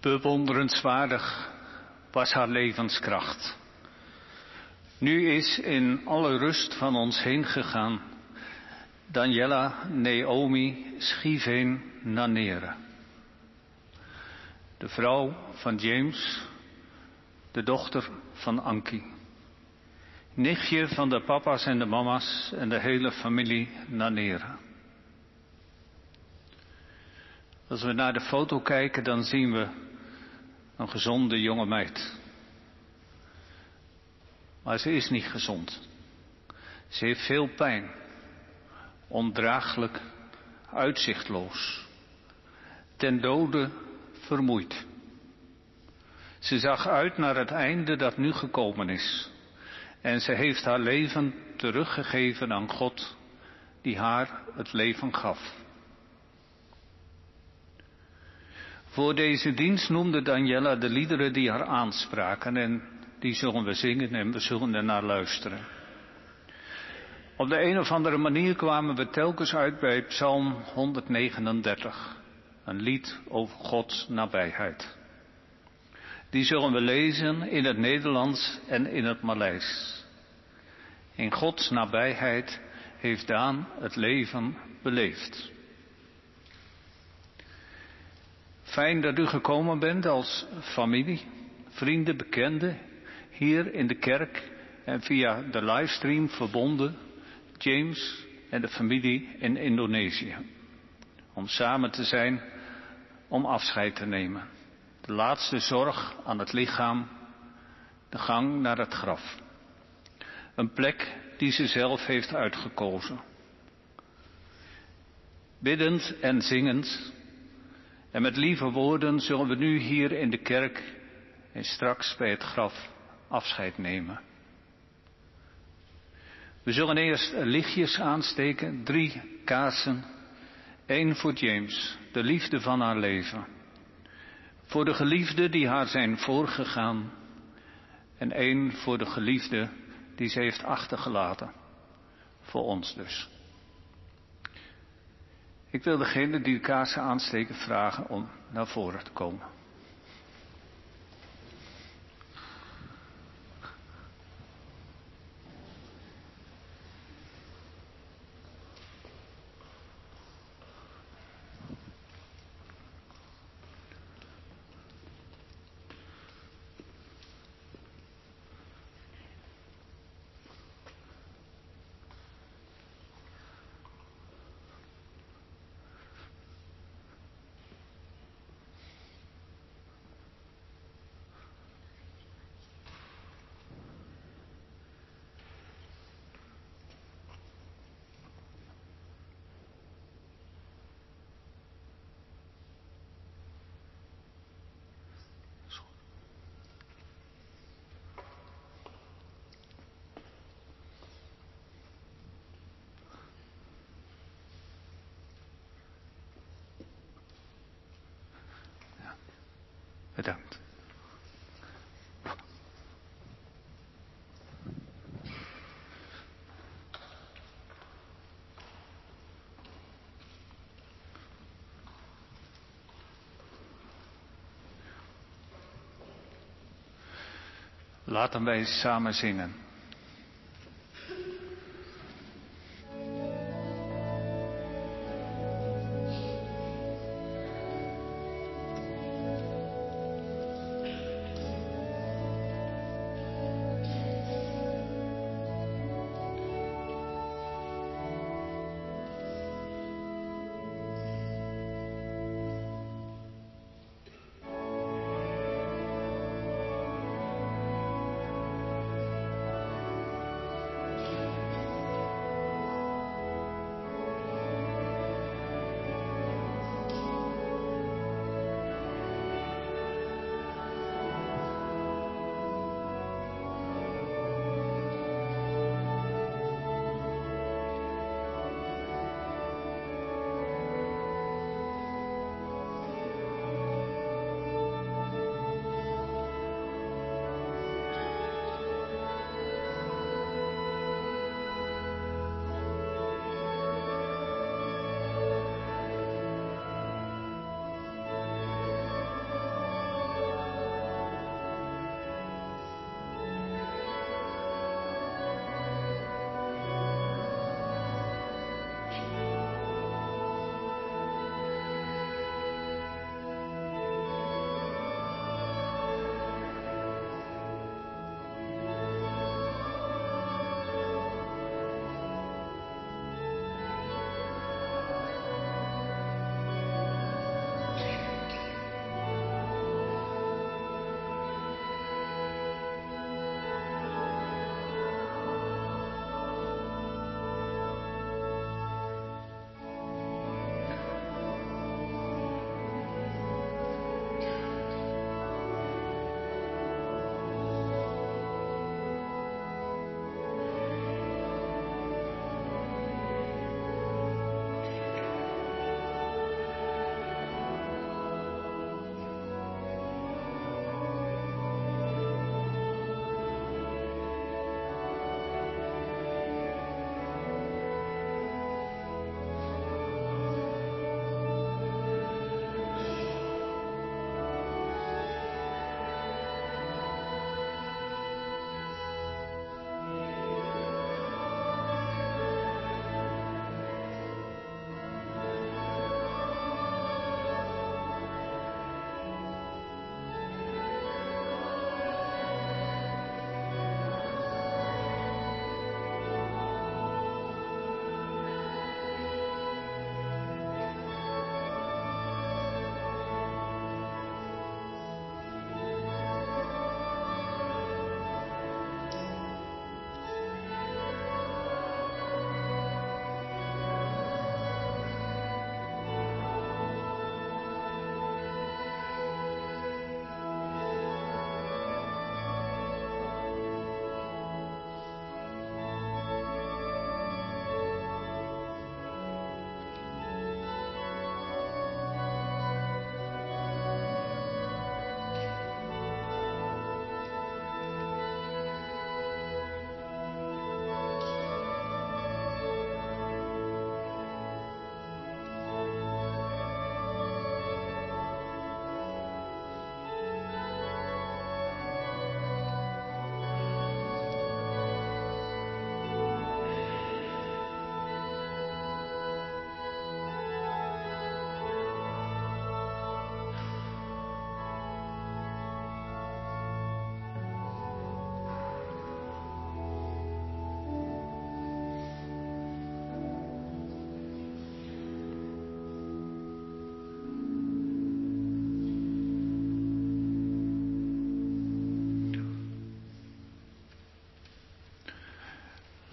Bewonderenswaardig was haar levenskracht. Nu is in alle rust van ons heen gegaan Daniela Naomi Schiveen Nanere. De vrouw van James, de dochter van Anki. Nichtje van de papa's en de mama's en de hele familie Nanere. Als we naar de foto kijken, dan zien we een gezonde jonge meid. Maar ze is niet gezond. Ze heeft veel pijn. Ondraaglijk, uitzichtloos. Ten dode vermoeid. Ze zag uit naar het einde dat nu gekomen is. En ze heeft haar leven teruggegeven aan God, die haar het leven gaf. Voor deze dienst noemde Daniela de liederen die haar aanspraken en die zullen we zingen en we zullen ernaar luisteren. Op de een of andere manier kwamen we telkens uit bij Psalm 139, een lied over Gods nabijheid. Die zullen we lezen in het Nederlands en in het Maleis. In Gods nabijheid heeft Daan het leven beleefd. Fijn dat u gekomen bent als familie, vrienden, bekenden, hier in de kerk en via de livestream verbonden, James en de familie in Indonesië. Om samen te zijn, om afscheid te nemen. De laatste zorg aan het lichaam, de gang naar het graf. Een plek die ze zelf heeft uitgekozen. Biddend en zingend en met lieve woorden zullen we nu hier in de kerk en straks bij het graf afscheid nemen. We zullen eerst lichtjes aansteken, drie kaarsen. één voor James, de liefde van haar leven. Voor de geliefde die haar zijn voorgegaan. En één voor de geliefde die ze heeft achtergelaten. Voor ons dus. Ik wil degene die de kaarsen aansteken vragen om naar voren te komen. Bedankt. Laten wij samen zingen.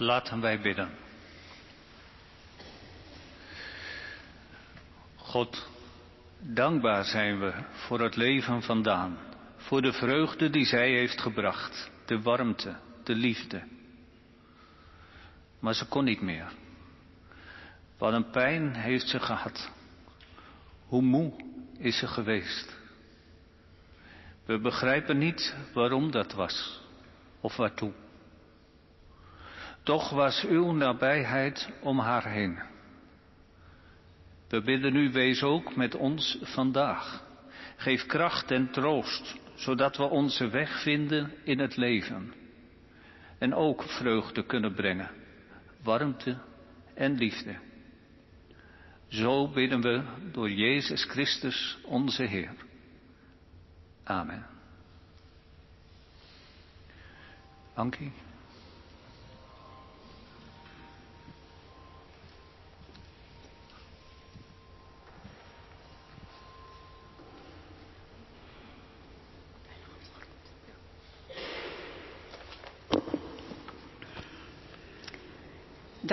Laten wij bidden. God, dankbaar zijn we voor het leven van Daan, voor de vreugde die zij heeft gebracht, de warmte, de liefde. Maar ze kon niet meer. Wat een pijn heeft ze gehad. Hoe moe is ze geweest. We begrijpen niet waarom dat was of waartoe. Toch was uw nabijheid om haar heen. We bidden u, wees ook met ons vandaag. Geef kracht en troost, zodat we onze weg vinden in het leven. En ook vreugde kunnen brengen, warmte en liefde. Zo bidden we door Jezus Christus, onze Heer. Amen. Ankie.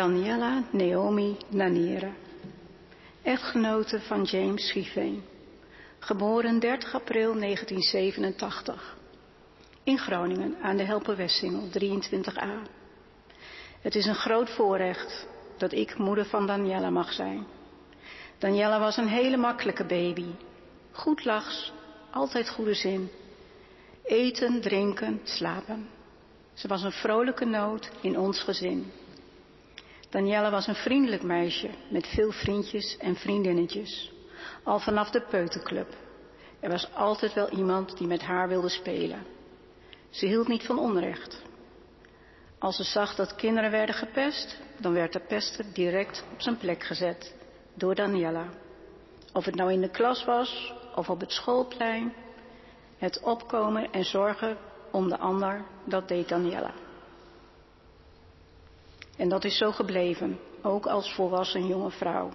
Daniela Naomi Naniere, echtgenote van James Schiefveen, geboren 30 april 1987, in Groningen aan de Helperwessingel 23a. Het is een groot voorrecht dat ik moeder van Daniela mag zijn. Daniela was een hele makkelijke baby, goed lachs, altijd goede zin, eten, drinken, slapen. Ze was een vrolijke noot in ons gezin. Danielle was een vriendelijk meisje met veel vriendjes en vriendinnetjes. Al vanaf de peuterclub. Er was altijd wel iemand die met haar wilde spelen. Ze hield niet van onrecht. Als ze zag dat kinderen werden gepest, dan werd de pester direct op zijn plek gezet door Daniela. Of het nou in de klas was of op het schoolplein, het opkomen en zorgen om de ander, dat deed Daniela. En dat is zo gebleven, ook als volwassen jonge vrouw.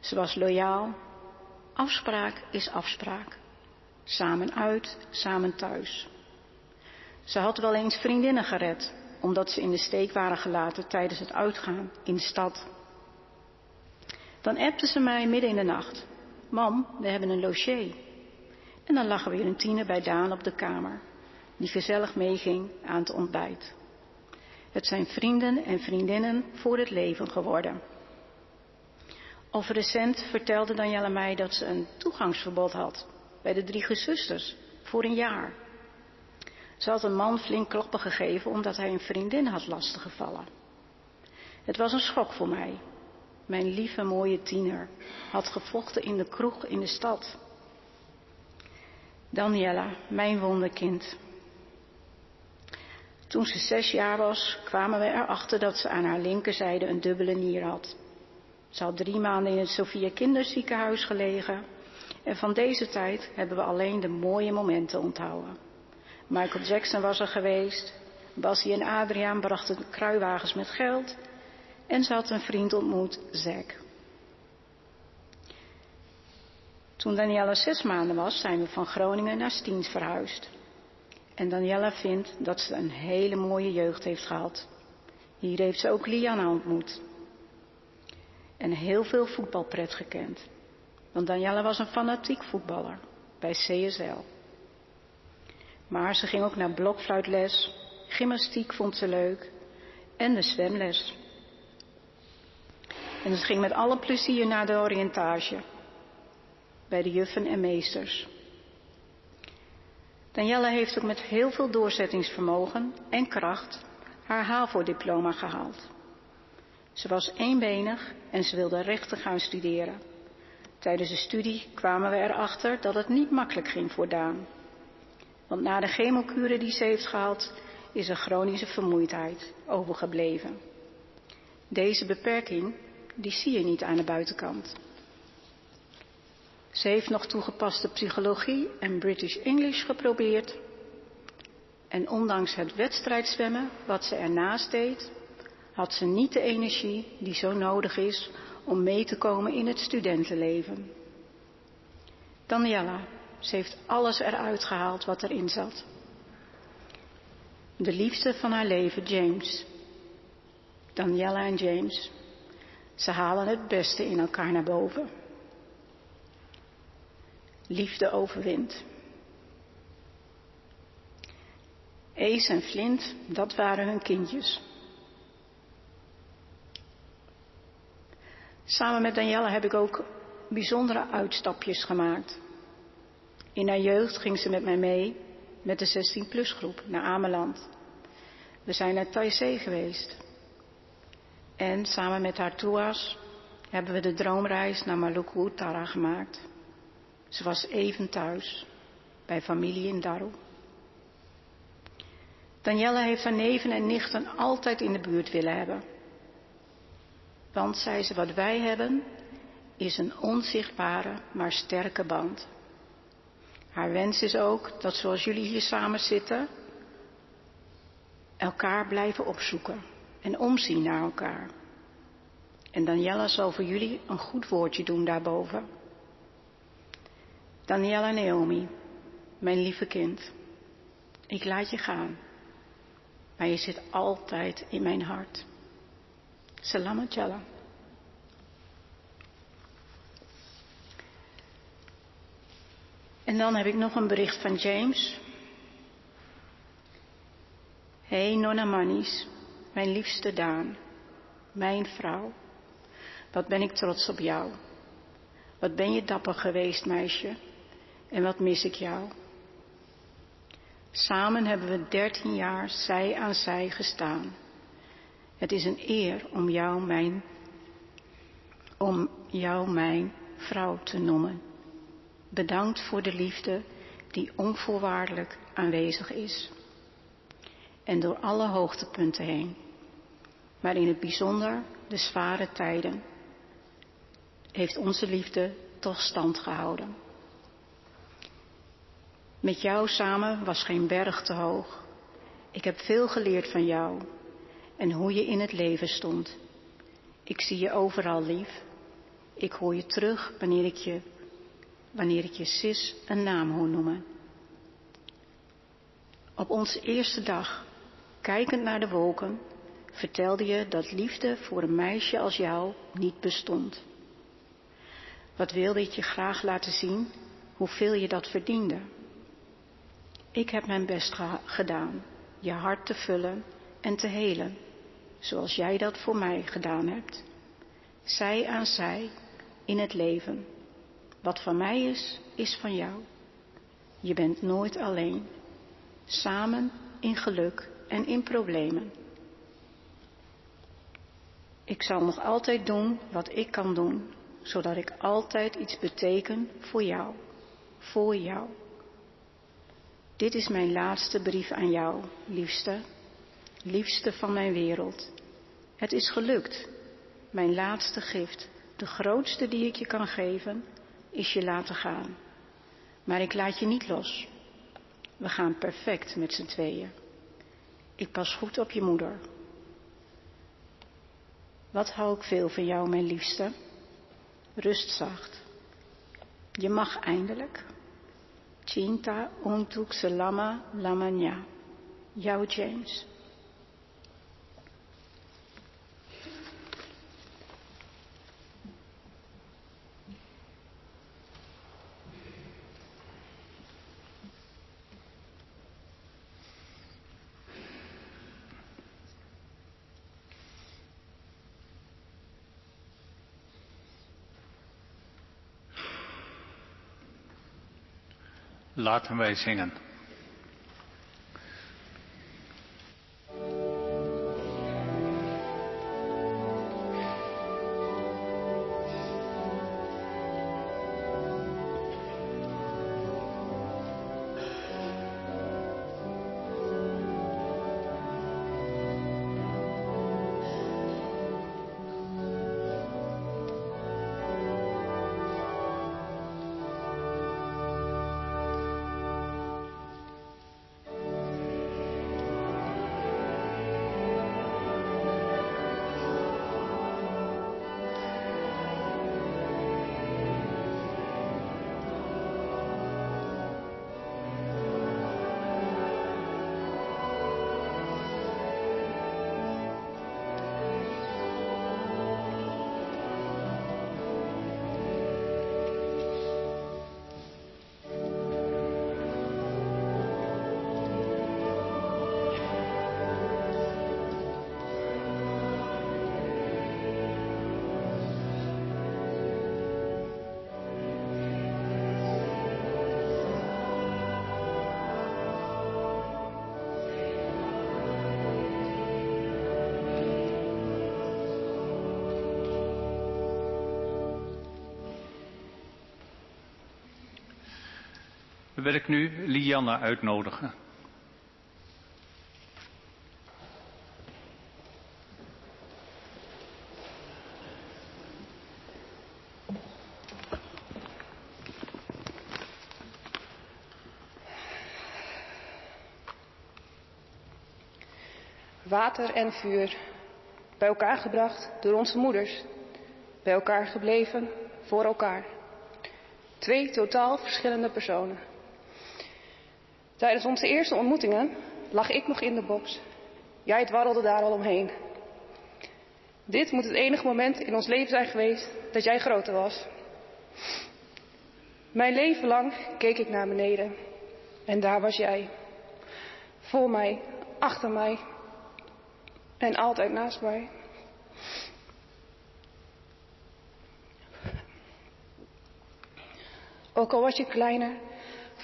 Ze was loyaal. Afspraak is afspraak. Samen uit, samen thuis. Ze had wel eens vriendinnen gered, omdat ze in de steek waren gelaten tijdens het uitgaan in de stad. Dan appte ze mij midden in de nacht. Mam, we hebben een logier. En dan lag er weer een tiener bij Daan op de kamer, die gezellig meeging aan het ontbijt. Het zijn vrienden en vriendinnen voor het leven geworden. Of recent vertelde Danielle mij dat ze een toegangsverbod had bij de drie gezusters voor een jaar. Ze had een man flink kloppen gegeven omdat hij een vriendin had lastiggevallen. Het was een schok voor mij. Mijn lieve mooie tiener had gevochten in de kroeg in de stad. Daniela, mijn wonderkind, toen ze zes jaar was, kwamen we erachter dat ze aan haar linkerzijde een dubbele nier had. Ze had drie maanden in het Sophia Kinderziekenhuis gelegen. En van deze tijd hebben we alleen de mooie momenten onthouden. Michael Jackson was er geweest. Bassie en Adriaan brachten kruiwagens met geld. En ze had een vriend ontmoet, Zack. Toen Daniela zes maanden was, zijn we van Groningen naar Stiens verhuisd. En Daniela vindt dat ze een hele mooie jeugd heeft gehad. Hier heeft ze ook Liana ontmoet. En heel veel voetbalpret gekend. Want Daniela was een fanatiek voetballer bij CSL. Maar ze ging ook naar blokfluitles, gymnastiek vond ze leuk en de zwemles. En ze ging met alle plezier naar de oriëntage bij de juffen en meesters. Danielle heeft ook met heel veel doorzettingsvermogen en kracht haar HAVO-diploma gehaald. Ze was eenbenig en ze wilde rechten gaan studeren. Tijdens de studie kwamen we erachter dat het niet makkelijk ging voor Daan. Want na de chemokuren die ze heeft gehad, is er chronische vermoeidheid overgebleven. Deze beperking, die zie je niet aan de buitenkant. Ze heeft nog toegepaste psychologie en British English geprobeerd. En ondanks het wedstrijdzwemmen, wat ze ernaast deed, had ze niet de energie die zo nodig is om mee te komen in het studentenleven. Daniela, ze heeft alles eruit gehaald wat erin zat. De liefste van haar leven, James. Daniella en James. Ze halen het beste in elkaar naar boven. Liefde overwint. Ace en Flint, dat waren hun kindjes. Samen met Danielle heb ik ook bijzondere uitstapjes gemaakt. In haar jeugd ging ze met mij mee met de 16-plus groep naar Ameland. We zijn naar Taizé geweest. En samen met haar toeas hebben we de droomreis naar Maluku Utara gemaakt. Ze was even thuis, bij familie in Daru. Danielle heeft haar neven en nichten altijd in de buurt willen hebben. Want, zei ze, wat wij hebben is een onzichtbare, maar sterke band. Haar wens is ook dat zoals jullie hier samen zitten, elkaar blijven opzoeken en omzien naar elkaar. En Daniela zal voor jullie een goed woordje doen daarboven. Daniela Naomi, mijn lieve kind, ik laat je gaan, maar je zit altijd in mijn hart. Jalla. En dan heb ik nog een bericht van James. Hey Nonna Manis, mijn liefste Daan, mijn vrouw. Wat ben ik trots op jou. Wat ben je dapper geweest, meisje. En wat mis ik jou. Samen hebben we dertien jaar zij aan zij gestaan. Het is een eer om jou mijn, om jou mijn vrouw te noemen. Bedankt voor de liefde die onvoorwaardelijk aanwezig is. En door alle hoogtepunten heen. Maar in het bijzonder de zware tijden heeft onze liefde toch stand gehouden. Met jou samen was geen berg te hoog. Ik heb veel geleerd van jou en hoe je in het leven stond. Ik zie je overal lief. Ik hoor je terug wanneer ik je, wanneer ik je sis een naam hoor noemen. Op onze eerste dag, kijkend naar de wolken, vertelde je dat liefde voor een meisje als jou niet bestond. Wat wilde ik je graag laten zien, hoeveel je dat verdiende. Ik heb mijn best gedaan, je hart te vullen en te helen, zoals jij dat voor mij gedaan hebt. Zij aan zij in het leven. Wat van mij is, is van jou. Je bent nooit alleen. Samen in geluk en in problemen. Ik zal nog altijd doen wat ik kan doen, zodat ik altijd iets beteken voor jou, voor jou. Dit is mijn laatste brief aan jou, liefste, liefste van mijn wereld. Het is gelukt. Mijn laatste gift, de grootste die ik je kan geven, is je laten gaan. Maar ik laat je niet los. We gaan perfect met z'n tweeën. Ik pas goed op je moeder. Wat hou ik veel van jou, mijn liefste? Rust zacht. Je mag eindelijk. Cinta untuk selama lamanya. Jouw James. Laten wij zingen. Wil ik nu Lianne uitnodigen. water en vuur, bij elkaar gebracht door onze moeders, bij elkaar gebleven voor elkaar. Twee totaal verschillende personen. Tijdens onze eerste ontmoetingen lag ik nog in de box. Jij dwarrelde daar al omheen. Dit moet het enige moment in ons leven zijn geweest dat jij groter was. Mijn leven lang keek ik naar beneden en daar was jij. Voor mij, achter mij, en altijd naast mij. Ook al was je kleiner,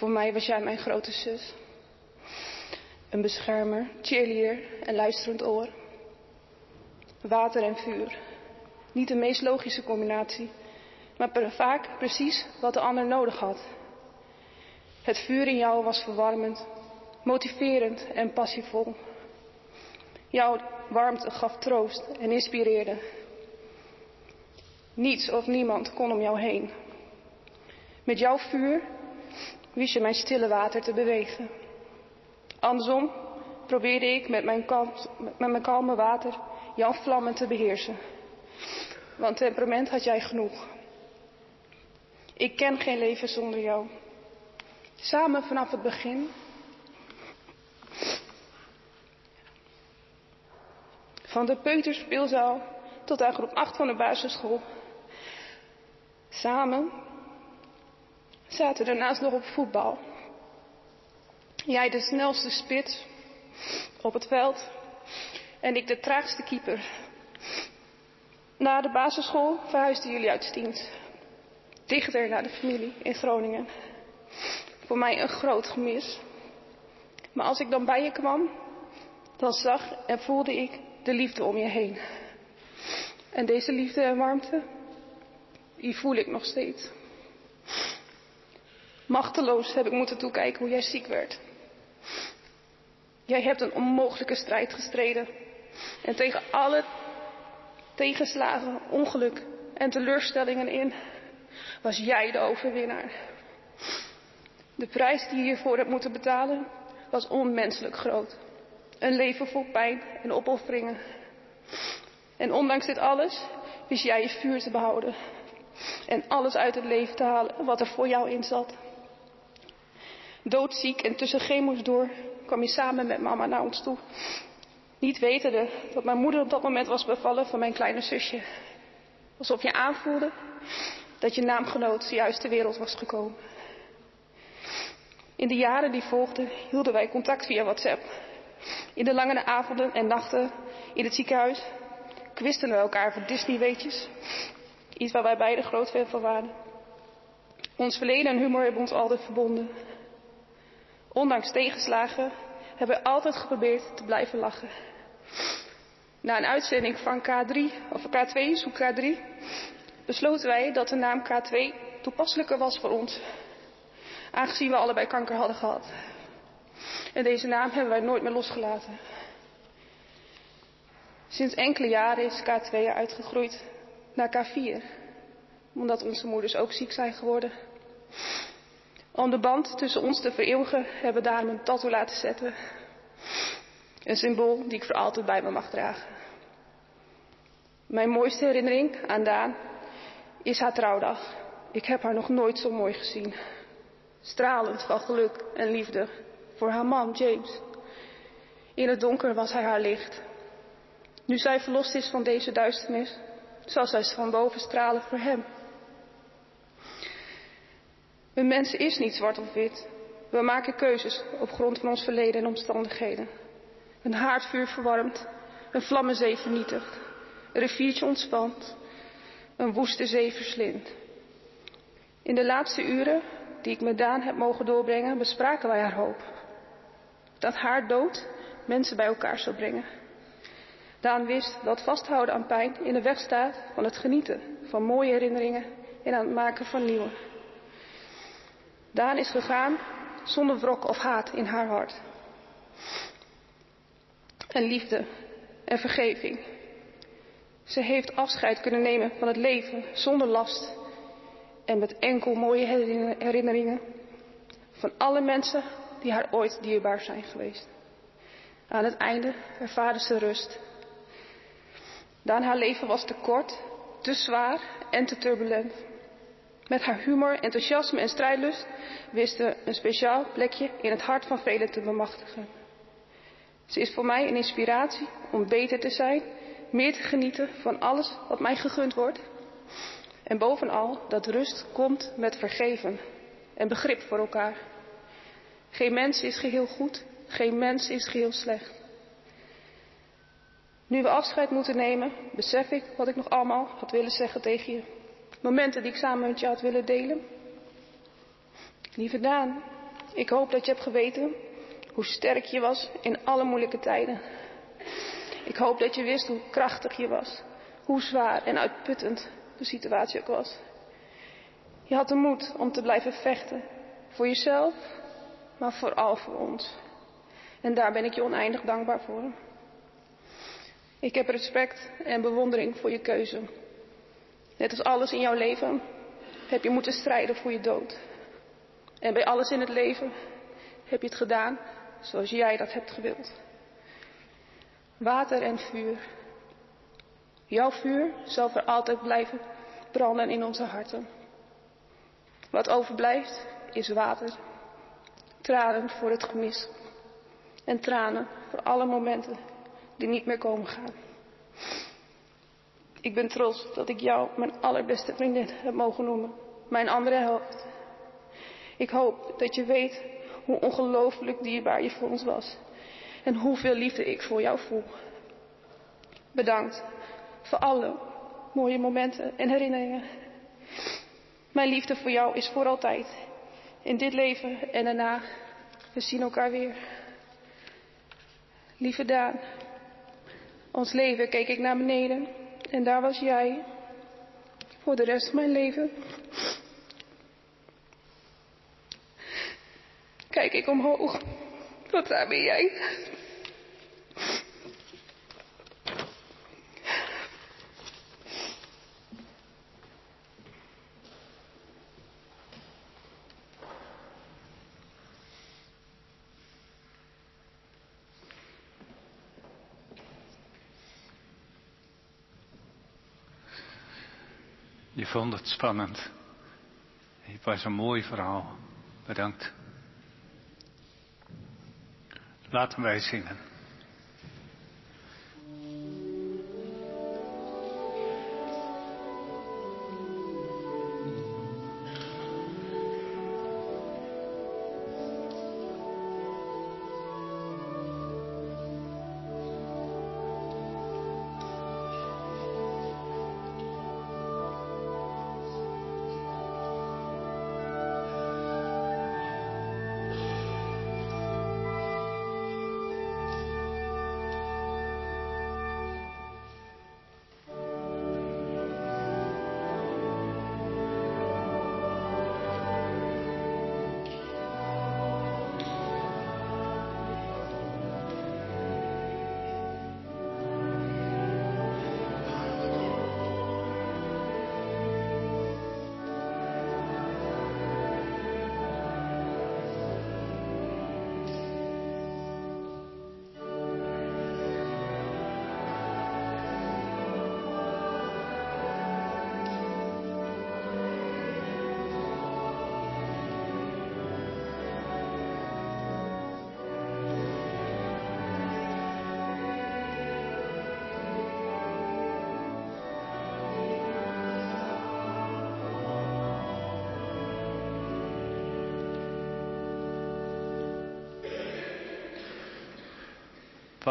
voor mij was jij mijn grote zus. Een beschermer, cheerleader en luisterend oor. Water en vuur. Niet de meest logische combinatie, maar vaak precies wat de ander nodig had. Het vuur in jou was verwarmend, motiverend en passievol. Jouw warmte gaf troost en inspireerde. Niets of niemand kon om jou heen. Met jouw vuur je mijn stille water te bewegen. Andersom probeerde ik met mijn, met mijn kalme water jouw vlammen te beheersen. Want temperament had jij genoeg. Ik ken geen leven zonder jou. Samen vanaf het begin Van de peuterspeelzaal tot aan groep 8 van de basisschool. Samen zaten daarnaast nog op voetbal. Jij de snelste spits op het veld en ik de traagste keeper. Na de basisschool verhuisden jullie uit. Dichter naar de familie in Groningen. Voor mij een groot gemis. Maar als ik dan bij je kwam, dan zag en voelde ik de liefde om je heen. En deze liefde en warmte, die voel ik nog steeds. Machteloos heb ik moeten toekijken hoe jij ziek werd. Jij hebt een onmogelijke strijd gestreden. En tegen alle tegenslagen, ongeluk en teleurstellingen in, was jij de overwinnaar. De prijs die je hiervoor hebt moeten betalen, was onmenselijk groot. Een leven vol pijn en opofferingen. En ondanks dit alles wist jij je vuur te behouden. En alles uit het leven te halen wat er voor jou in zat. Doodziek en tussen chemo's door kwam je samen met mama naar ons toe. Niet wetende dat mijn moeder op dat moment was bevallen van mijn kleine zusje. Alsof je aanvoelde dat je naamgenoot juist ter wereld was gekomen. In de jaren die volgden hielden wij contact via WhatsApp. In de lange avonden en nachten in het ziekenhuis kwisten we elkaar voor Disney-weetjes. Iets waar wij beide groot fan van waren. Ons verleden en humor hebben ons altijd verbonden. Ondanks tegenslagen hebben we altijd geprobeerd te blijven lachen. Na een uitzending van K3, of K2, zoek K3, besloten wij dat de naam K2 toepasselijker was voor ons. Aangezien we allebei kanker hadden gehad. En deze naam hebben wij nooit meer losgelaten. Sinds enkele jaren is K2 uitgegroeid naar K4, omdat onze moeders ook ziek zijn geworden. Om de band tussen ons te vereeuwigen hebben we een tattoo laten zetten. Een symbool die ik voor altijd bij me mag dragen. Mijn mooiste herinnering aan Daan is haar trouwdag. Ik heb haar nog nooit zo mooi gezien. Stralend van geluk en liefde voor haar man James. In het donker was hij haar licht. Nu zij verlost is van deze duisternis, zal zij van boven stralen voor hem. Een mens is niet zwart of wit. We maken keuzes op grond van ons verleden en omstandigheden. Een haardvuur verwarmt, een vlammenzee vernietigt, een riviertje ontspant, een woeste zee verslindt. In de laatste uren die ik met Daan heb mogen doorbrengen, bespraken wij haar hoop dat haar dood mensen bij elkaar zou brengen. Daan wist dat vasthouden aan pijn in de weg staat van het genieten van mooie herinneringen en aan het maken van nieuwe. Daan is gegaan zonder wrok of haat in haar hart. En liefde en vergeving. Ze heeft afscheid kunnen nemen van het leven zonder last en met enkel mooie herinneringen van alle mensen die haar ooit dierbaar zijn geweest. Aan het einde ervaarde ze rust. Daan haar leven was te kort, te zwaar en te turbulent. Met haar humor, enthousiasme en strijdlust wist ze een speciaal plekje in het hart van velen te bemachtigen. Ze is voor mij een inspiratie om beter te zijn, meer te genieten van alles wat mij gegund wordt. En bovenal dat rust komt met vergeven en begrip voor elkaar. Geen mens is geheel goed, geen mens is geheel slecht. Nu we afscheid moeten nemen, besef ik wat ik nog allemaal had willen zeggen tegen je. Momenten die ik samen met je had willen delen. Lieve Daan, ik hoop dat je hebt geweten hoe sterk je was in alle moeilijke tijden. Ik hoop dat je wist hoe krachtig je was, hoe zwaar en uitputtend de situatie ook was. Je had de moed om te blijven vechten, voor jezelf, maar vooral voor ons. En daar ben ik je oneindig dankbaar voor. Ik heb respect en bewondering voor je keuze. Net als alles in jouw leven heb je moeten strijden voor je dood. En bij alles in het leven heb je het gedaan zoals jij dat hebt gewild. Water en vuur. Jouw vuur zal voor altijd blijven branden in onze harten. Wat overblijft is water. Tranen voor het gemis. En tranen voor alle momenten die niet meer komen gaan. Ik ben trots dat ik jou mijn allerbeste vriendin heb mogen noemen. Mijn andere helft. Ik hoop dat je weet hoe ongelooflijk dierbaar je voor ons was. En hoeveel liefde ik voor jou voel. Bedankt voor alle mooie momenten en herinneringen. Mijn liefde voor jou is voor altijd. In dit leven en daarna. We zien elkaar weer. Lieve Daan, ons leven keek ik naar beneden en daar was jij. Voor de rest van mijn leven. Kijk ik omhoog. Wat daar ben jij. Vond het spannend. Het was een mooi verhaal. Bedankt. Laten wij zingen.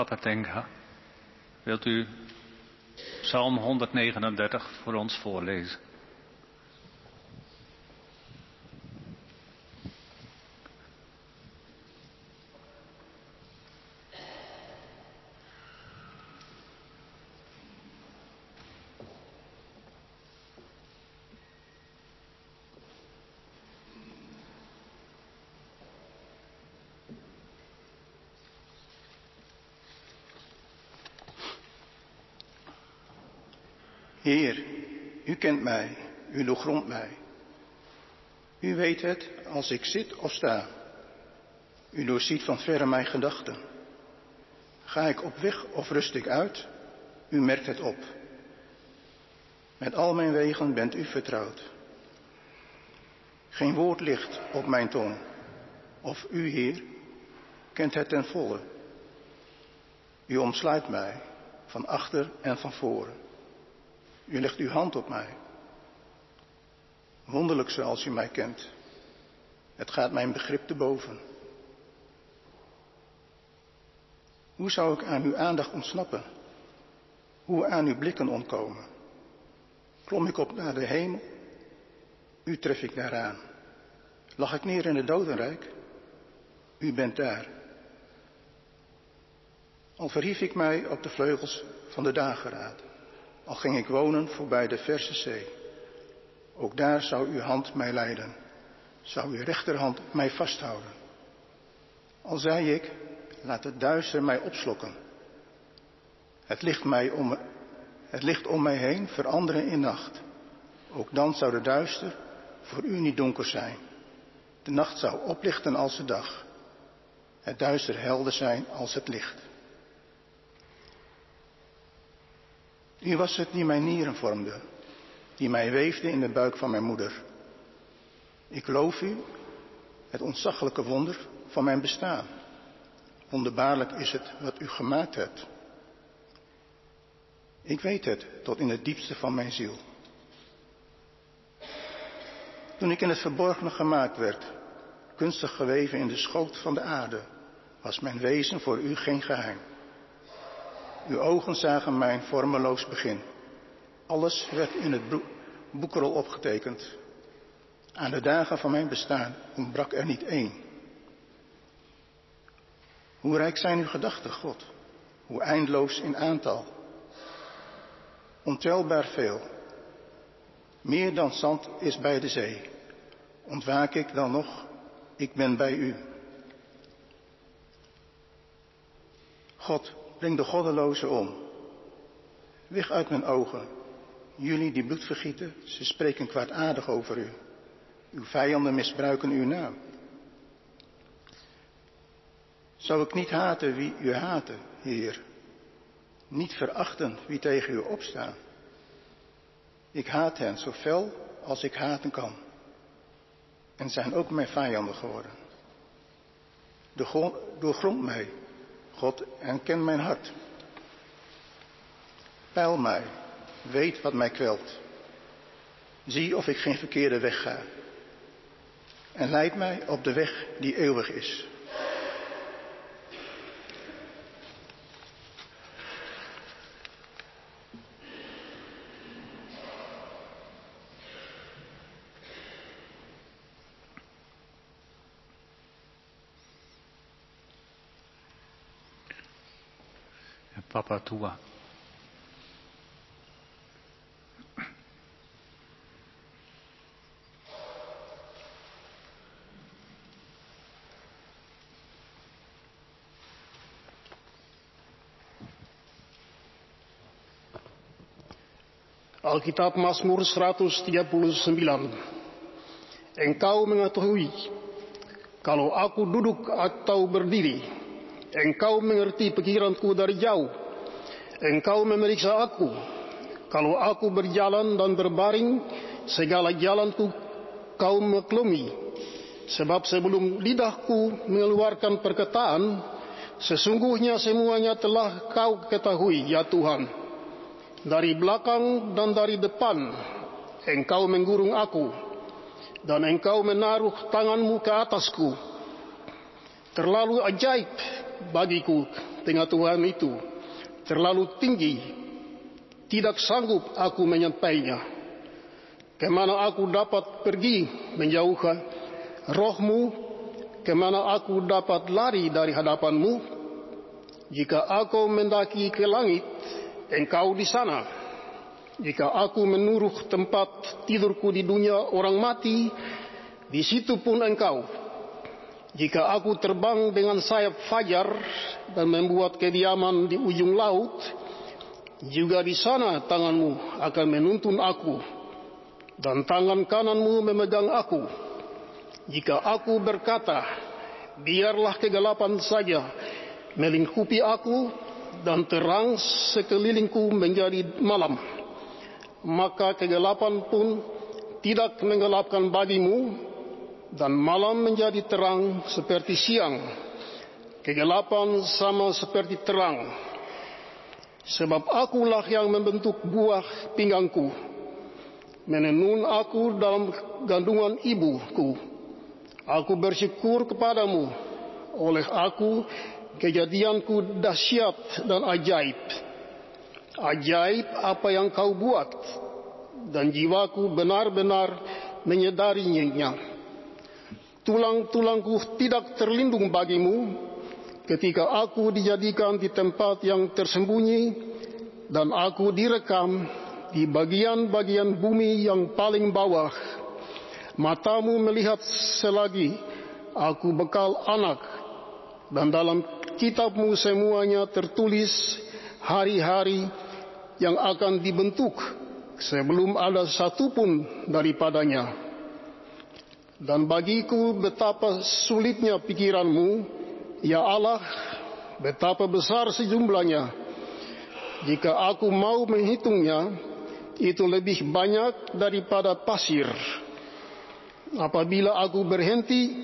Tenga, wilt u Psalm 139 voor ons voorlezen? Heer, u kent mij, u doorgrondt mij. U weet het als ik zit of sta. U doorziet van verre mijn gedachten. Ga ik op weg of rust ik uit? U merkt het op. Met al mijn wegen bent u vertrouwd. Geen woord ligt op mijn tong. Of u, Heer, kent het ten volle. U omsluit mij van achter en van voren. U legt uw hand op mij. Wonderlijk zoals u mij kent. Het gaat mijn begrip te boven. Hoe zou ik aan uw aandacht ontsnappen? Hoe aan uw blikken ontkomen? Klom ik op naar de hemel? U tref ik daaraan. Lag ik neer in het dodenrijk? U bent daar. Al verhief ik mij op de vleugels van de dageraad, al ging ik wonen voorbij de verse zee, ook daar zou uw hand mij leiden, zou uw rechterhand mij vasthouden. Al zei ik, laat het duister mij opslokken. Het licht, mij om, het licht om mij heen veranderen in nacht. Ook dan zou de duister voor u niet donker zijn. De nacht zou oplichten als de dag. Het duister helder zijn als het licht. U was het die mijn nieren vormde, die mij weefde in de buik van mijn moeder. Ik loof u, het ontzaglijke wonder van mijn bestaan. Wonderbaarlijk is het wat u gemaakt hebt. Ik weet het tot in het diepste van mijn ziel. Toen ik in het verborgene gemaakt werd, kunstig geweven in de schoot van de aarde, was mijn wezen voor u geen geheim. Uw ogen zagen mijn vormeloos begin. Alles werd in het boekrol opgetekend. Aan de dagen van mijn bestaan ontbrak er niet één. Hoe rijk zijn uw gedachten, God? Hoe eindeloos in aantal? Ontelbaar veel. Meer dan zand is bij de zee. Ontwaak ik dan nog? Ik ben bij u. God, breng de goddelozen om. Weg uit mijn ogen. Jullie die bloed vergieten, ze spreken kwaadaardig over u. Uw vijanden misbruiken uw naam. Zou ik niet haten wie u haten, Heer? Niet verachten wie tegen u opstaan? Ik haat hen zo fel als ik haten kan. En zijn ook mijn vijanden geworden. Doorgrond mij, God, en ken mijn hart. Peil mij, weet wat mij kwelt. Zie of ik geen verkeerde weg ga. En leid mij op de weg die eeuwig is. Papa Tua. Alkitab Mazmur 139. Engkau mengetahui kalau aku duduk atau berdiri, engkau mengerti pikiranku dari jauh, engkau memeriksa aku. Kalau aku berjalan dan berbaring, segala jalanku kau maklumi. Sebab sebelum lidahku mengeluarkan perkataan, sesungguhnya semuanya telah kau ketahui, ya Tuhan dari belakang dan dari depan engkau menggurung aku dan engkau menaruh tanganmu ke atasku terlalu ajaib bagiku tengah Tuhan itu terlalu tinggi tidak sanggup aku menyampainya ke mana aku dapat pergi menjauhkan rohmu ke mana aku dapat lari dari hadapanmu jika aku mendaki ke langit engkau di sana. Jika aku menuruh tempat tidurku di dunia orang mati, di situ pun engkau. Jika aku terbang dengan sayap fajar dan membuat kediaman di ujung laut, Juga di sana tanganmu akan menuntun aku, dan tangan kananmu memegang aku. Jika aku berkata, biarlah kegelapan saja melingkupi aku, dan terang sekelilingku menjadi malam, maka kegelapan pun tidak menggelapkan bagimu, dan malam menjadi terang seperti siang. Kegelapan sama seperti terang Sebab akulah yang membentuk buah pinggangku, menenun aku dalam gandungan ibuku. Aku bersyukur kepadamu, oleh aku kejadianku dahsyat dan ajaib. Ajaib apa yang kau buat, dan jiwaku benar-benar menyadarinya. Tulang-tulangku tidak terlindung bagimu, ketika aku dijadikan di tempat yang tersembunyi dan aku direkam di bagian-bagian bumi yang paling bawah. Matamu melihat selagi aku bekal anak dan dalam kitabmu semuanya tertulis hari-hari yang akan dibentuk sebelum ada satupun daripadanya. Dan bagiku betapa sulitnya pikiranmu, Ya Allah, betapa besar sejumlahnya. Jika aku mau menghitungnya, itu lebih banyak daripada pasir. Apabila aku berhenti,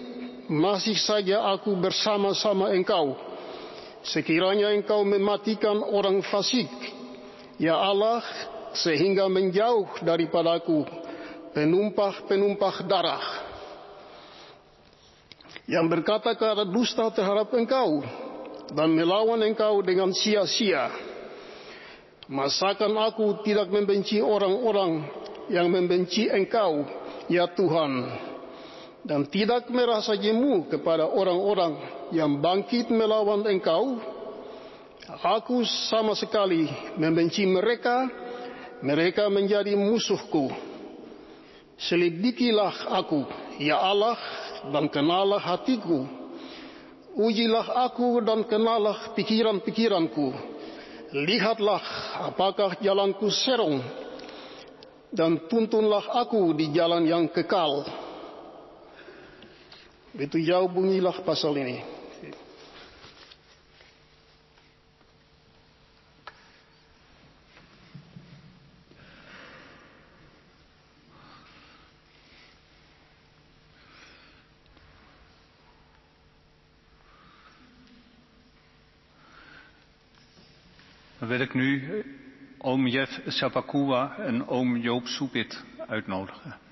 masih saja aku bersama-sama engkau. Sekiranya engkau mematikan orang fasik, ya Allah, sehingga menjauh daripadaku penumpah-penumpah darah yang berkata-kata dusta terhadap engkau dan melawan engkau dengan sia-sia. Masakan aku tidak membenci orang-orang yang membenci engkau, ya Tuhan, dan tidak merasa jemu kepada orang-orang yang bangkit melawan engkau? Aku sama sekali membenci mereka, mereka menjadi musuhku. Selidikilah aku, ya Allah, dan kenalah hatiku. Ujilah aku dan kenalah pikiran-pikiranku. Lihatlah apakah jalanku serong dan tuntunlah aku di jalan yang kekal. Itu jauh bunyilah pasal ini. Dan wil ik nu oom Jeff en oom Joop Soepit uitnodigen.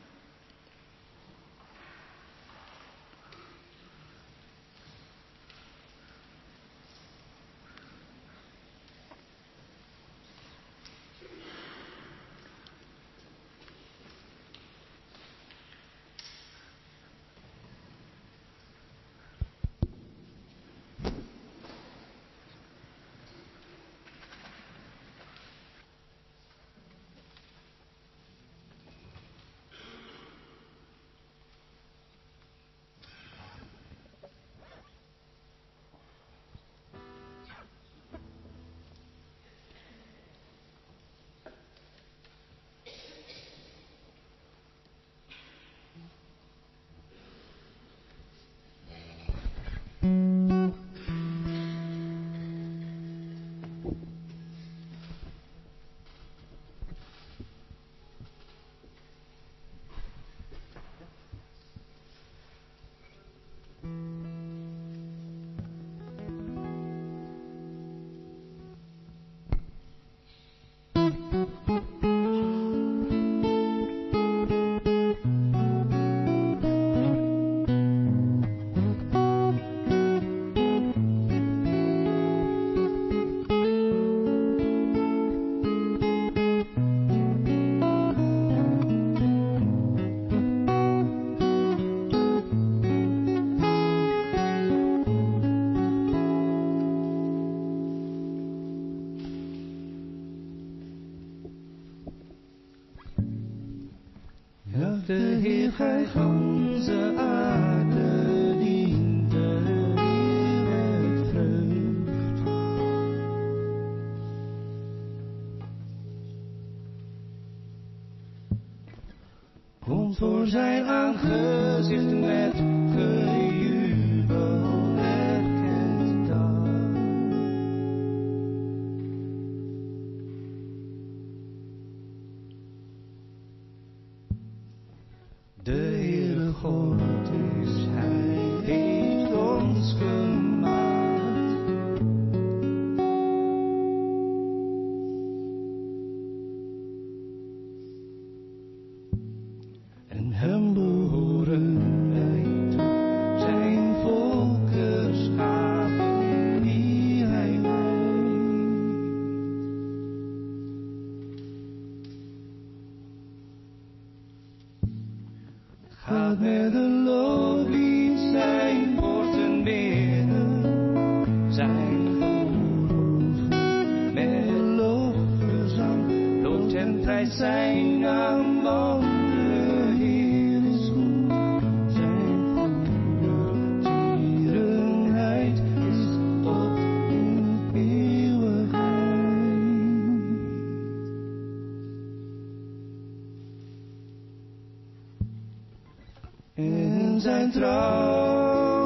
Zijn trouw.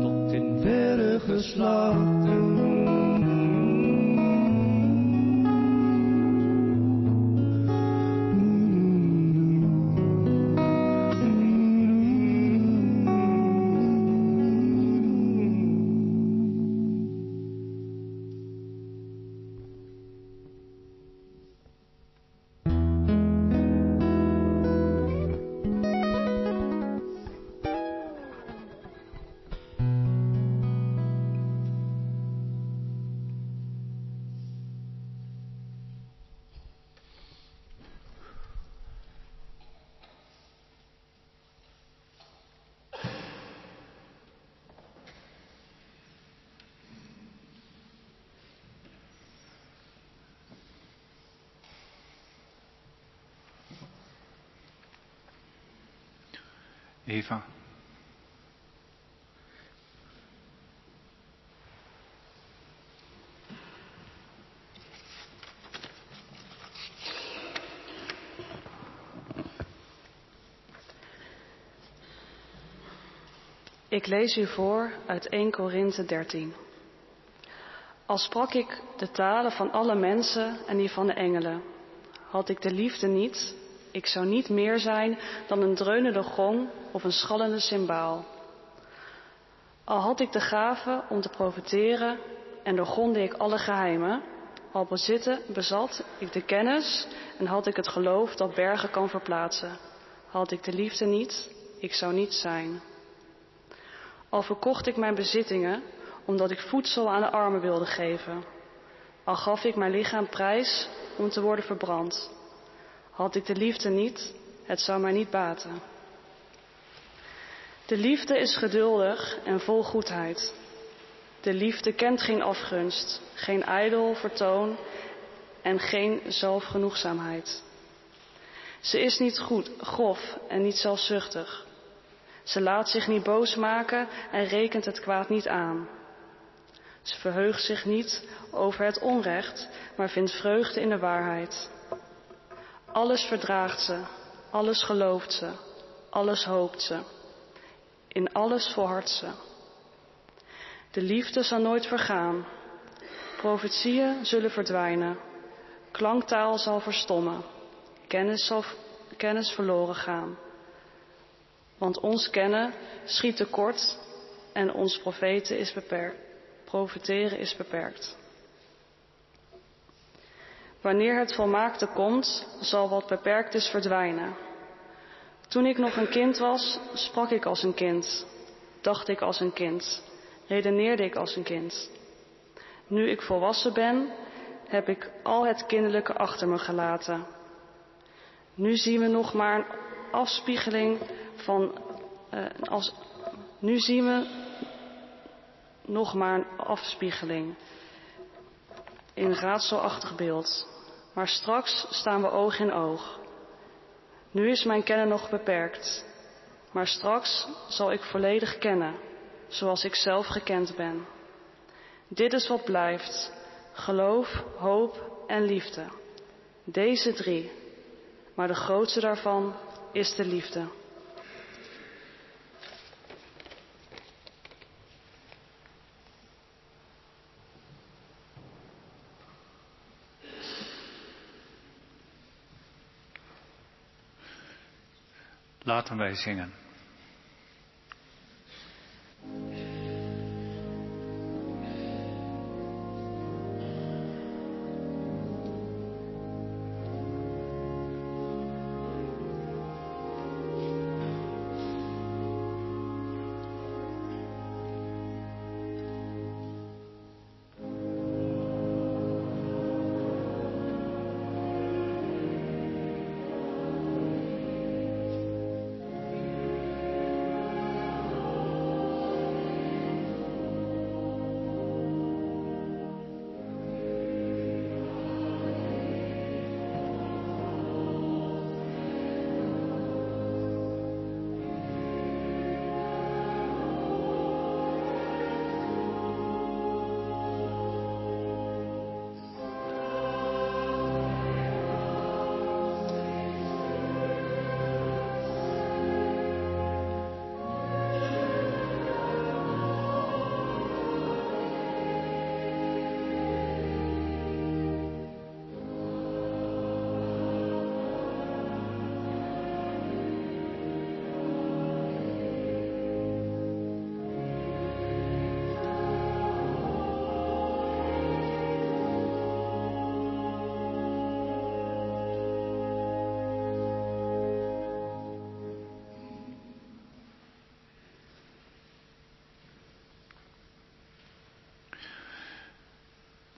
Tot in verre geslachten. Ik lees u voor uit 1 Korinthe 13. Al sprak ik de talen van alle mensen en die van de engelen, had ik de liefde niet, ik zou niet meer zijn dan een dreunende gong of een schallende cymbaal. Al had ik de gave om te profiteren en doorgronde ik alle geheimen, al bezitten, bezat ik de kennis en had ik het geloof dat bergen kan verplaatsen. Had ik de liefde niet, ik zou niet zijn. Al verkocht ik mijn bezittingen, omdat ik voedsel aan de armen wilde geven. Al gaf ik mijn lichaam prijs om te worden verbrand. Had ik de liefde niet, het zou mij niet baten. De liefde is geduldig en vol goedheid. De liefde kent geen afgunst, geen ijdel vertoon en geen zelfgenoegzaamheid. Ze is niet goed, grof en niet zelfzuchtig. Ze laat zich niet boos maken en rekent het kwaad niet aan. Ze verheugt zich niet over het onrecht, maar vindt vreugde in de waarheid. Alles verdraagt ze, alles gelooft ze, alles hoopt ze. In alles volhardt ze. De liefde zal nooit vergaan. Profetieën zullen verdwijnen. Klanktaal zal verstommen. Kennis zal kennis verloren gaan. Want ons kennen schiet tekort en ons profeten is. Profeteren is beperkt. Wanneer het volmaakte komt, zal wat beperkt is verdwijnen. Toen ik nog een kind was, sprak ik als een kind, dacht ik als een kind, redeneerde ik als een kind. Nu ik volwassen ben, heb ik al het kinderlijke achter me gelaten. Nu zien we nog maar een afspiegeling van. Uh, als, nu zien we nog maar een afspiegeling in raadselachtig beeld. Maar straks staan we oog in oog. Nu is mijn kennen nog beperkt, maar straks zal ik volledig kennen, zoals ik zelf gekend ben. Dit is wat blijft: geloof, hoop, en liefde. Deze drie. Maar de grootste daarvan is de liefde. Laten wij zingen.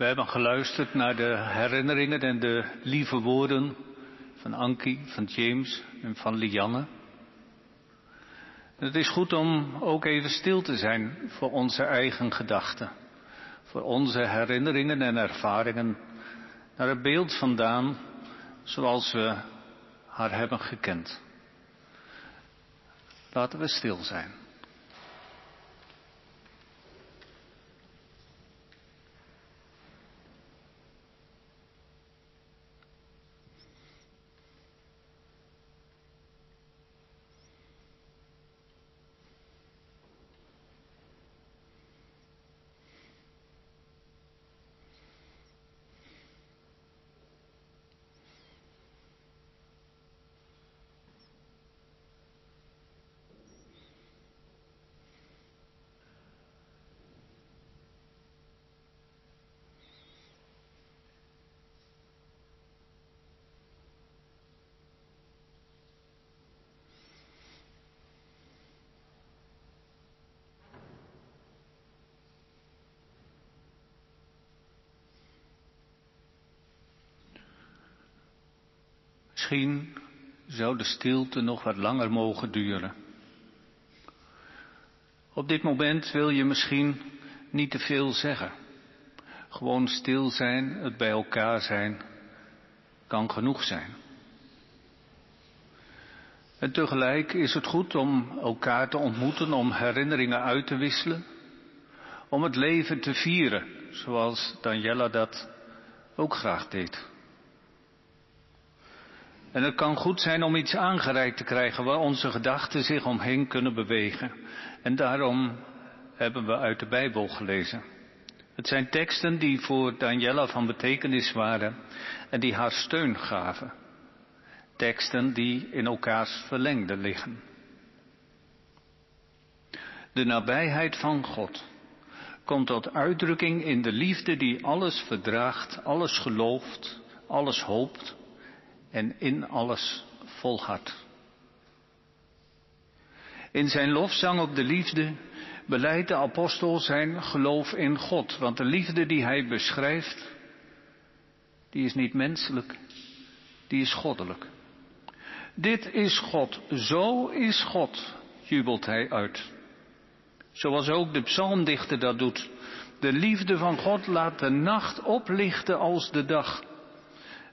Hebben geluisterd naar de herinneringen en de lieve woorden van Ankie, van James en van Lianne. Het is goed om ook even stil te zijn voor onze eigen gedachten, voor onze herinneringen en ervaringen naar het beeld vandaan zoals we haar hebben gekend. Laten we stil zijn. Misschien zou de stilte nog wat langer mogen duren. Op dit moment wil je misschien niet te veel zeggen. Gewoon stil zijn, het bij elkaar zijn, kan genoeg zijn. En tegelijk is het goed om elkaar te ontmoeten, om herinneringen uit te wisselen, om het leven te vieren, zoals Daniela dat ook graag deed. En het kan goed zijn om iets aangereikt te krijgen waar onze gedachten zich omheen kunnen bewegen. En daarom hebben we uit de Bijbel gelezen. Het zijn teksten die voor Daniela van betekenis waren en die haar steun gaven. Teksten die in elkaars verlengde liggen. De nabijheid van God komt tot uitdrukking in de liefde die alles verdraagt, alles gelooft, alles hoopt en in alles volhardt. In zijn lofzang op de liefde beleidt de apostel zijn geloof in God, want de liefde die hij beschrijft, die is niet menselijk, die is goddelijk. Dit is God, zo is God, jubelt hij uit. Zoals ook de psalmdichter dat doet. De liefde van God laat de nacht oplichten als de dag.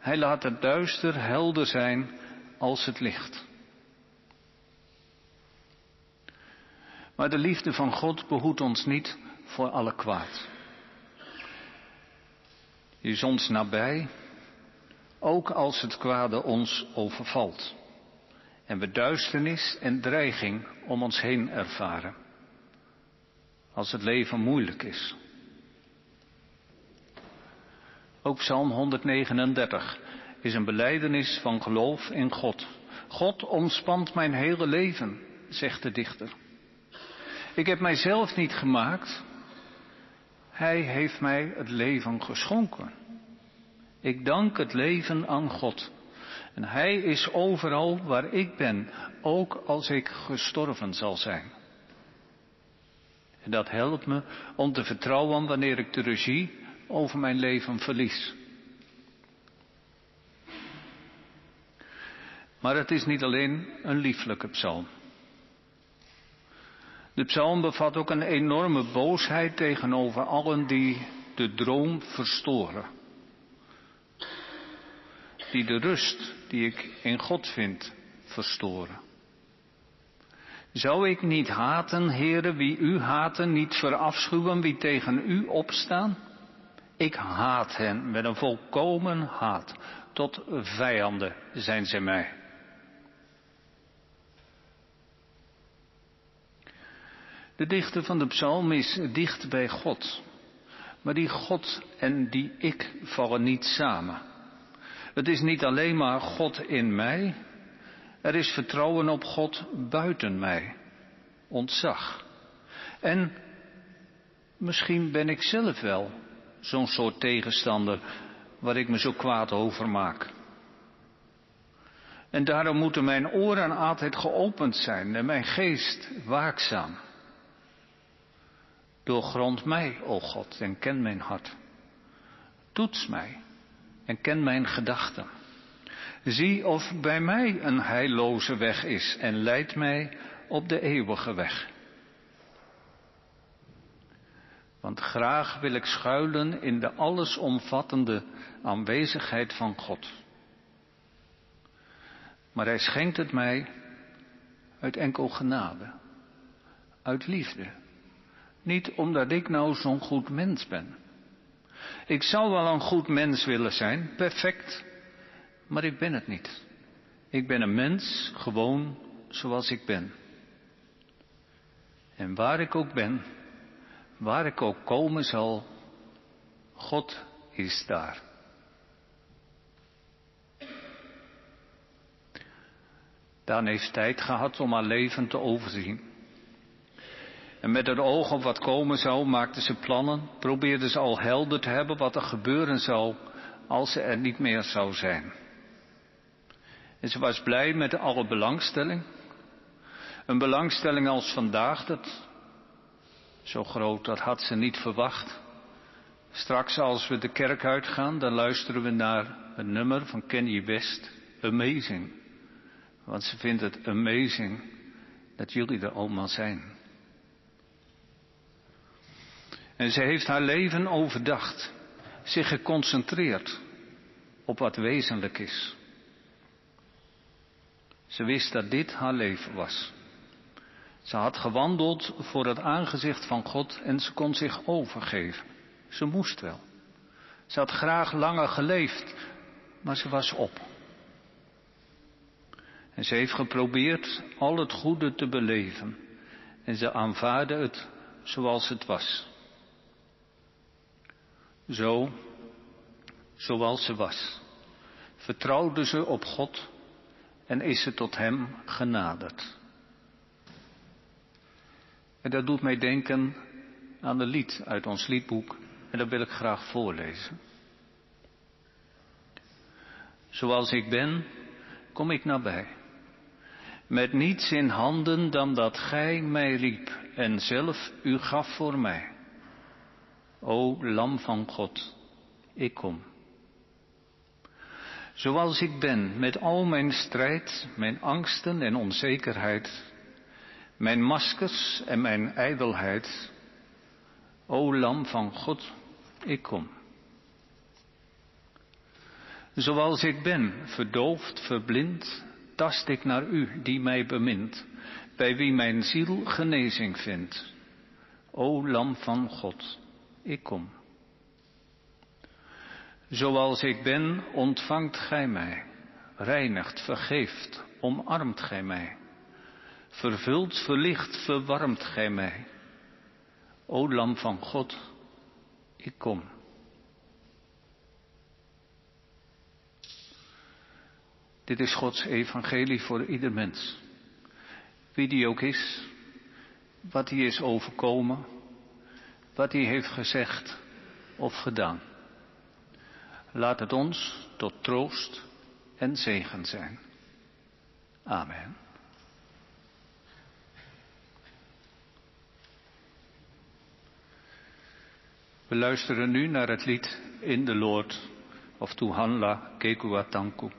Hij laat het duister helder zijn als het licht. Maar de liefde van God behoedt ons niet voor alle kwaad. Die is ons nabij, ook als het kwade ons overvalt en we duisternis en dreiging om ons heen ervaren. Als het leven moeilijk is. Ook Psalm 139 is een beleidenis van geloof in God. God omspant mijn hele leven, zegt de dichter. Ik heb mijzelf niet gemaakt. Hij heeft mij het leven geschonken. Ik dank het leven aan God. En Hij is overal waar ik ben, ook als ik gestorven zal zijn. En dat helpt me om te vertrouwen wanneer ik de regie over mijn leven verlies. Maar het is niet alleen een lieflijke psalm. De psalm bevat ook een enorme boosheid tegenover allen die de droom verstoren. Die de rust die ik in God vind verstoren. Zou ik niet haten, heren, wie u haten, niet verafschuwen wie tegen u opstaan? Ik haat hen met een volkomen haat. Tot vijanden zijn zij mij. De dichter van de psalm is dicht bij God. Maar die God en die ik vallen niet samen. Het is niet alleen maar God in mij. Er is vertrouwen op God buiten mij. Ontzag. En misschien ben ik zelf wel zo'n soort tegenstander waar ik me zo kwaad over maak. En daarom moeten mijn oren altijd geopend zijn en mijn geest waakzaam. Doorgrond mij, o God, en ken mijn hart. Toets mij en ken mijn gedachten. Zie of bij mij een heilloze weg is en leid mij op de eeuwige weg. Want graag wil ik schuilen in de allesomvattende aanwezigheid van God. Maar Hij schenkt het mij uit enkel genade, uit liefde. Niet omdat ik nou zo'n goed mens ben. Ik zou wel een goed mens willen zijn, perfect, maar ik ben het niet. Ik ben een mens, gewoon zoals ik ben. En waar ik ook ben, waar ik ook komen zal, God is daar. Daan heeft tijd gehad om haar leven te overzien. En met het oog op wat komen zou, maakte ze plannen, probeerde ze al helder te hebben wat er gebeuren zou als ze er niet meer zou zijn. En ze was blij met alle belangstelling. Een belangstelling als vandaag, dat zo groot, dat had ze niet verwacht. Straks als we de kerk uitgaan, dan luisteren we naar een nummer van Kenny West, Amazing. Want ze vindt het amazing dat jullie er allemaal zijn. En ze heeft haar leven overdacht, zich geconcentreerd op wat wezenlijk is. Ze wist dat dit haar leven was. Ze had gewandeld voor het aangezicht van God en ze kon zich overgeven. Ze moest wel. Ze had graag langer geleefd, maar ze was op. En ze heeft geprobeerd al het goede te beleven. En ze aanvaarde het zoals het was. Zo, zoals ze was, vertrouwde ze op God en is ze tot Hem genaderd. En dat doet mij denken aan een lied uit ons liedboek en dat wil ik graag voorlezen. Zoals ik ben, kom ik nabij. Met niets in handen dan dat gij mij riep en zelf u gaf voor mij. O Lam van God, ik kom. Zoals ik ben, met al mijn strijd, mijn angsten en onzekerheid, mijn maskers en mijn ijdelheid. O Lam van God, ik kom. Zoals ik ben, verdoofd, verblind, tast ik naar u die mij bemint, bij wie mijn ziel genezing vindt. O Lam van God, ik kom. Zoals ik ben, ontvangt gij mij. Reinigt, vergeeft, omarmt gij mij. Vervult, verlicht, verwarmt gij mij. O Lam van God, ik kom. Dit is Gods evangelie voor ieder mens. Wie die ook is, wat hij is overkomen, wat hij heeft gezegd of gedaan. Laat het ons tot troost en zegen zijn. Amen. We luisteren nu naar het lied In de Lord of Tuhanla Kekuatanku.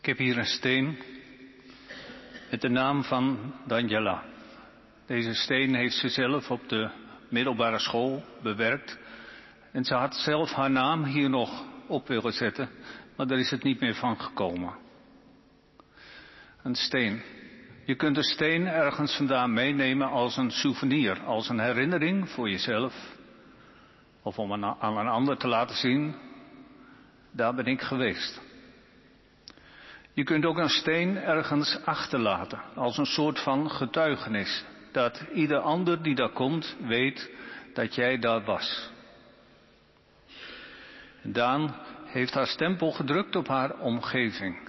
Ik heb hier een steen met de naam van Daniela. Deze steen heeft ze zelf op de middelbare school bewerkt. En ze had zelf haar naam hier nog op willen zetten, maar daar is het niet meer van gekomen. Een steen. Je kunt een steen ergens vandaan meenemen als een souvenir, als een herinnering voor jezelf. Of om aan een ander te laten zien, daar ben ik geweest. Je kunt ook een steen ergens achterlaten, als een soort van getuigenis, dat ieder ander die daar komt weet dat jij daar was. Daan heeft haar stempel gedrukt op haar omgeving.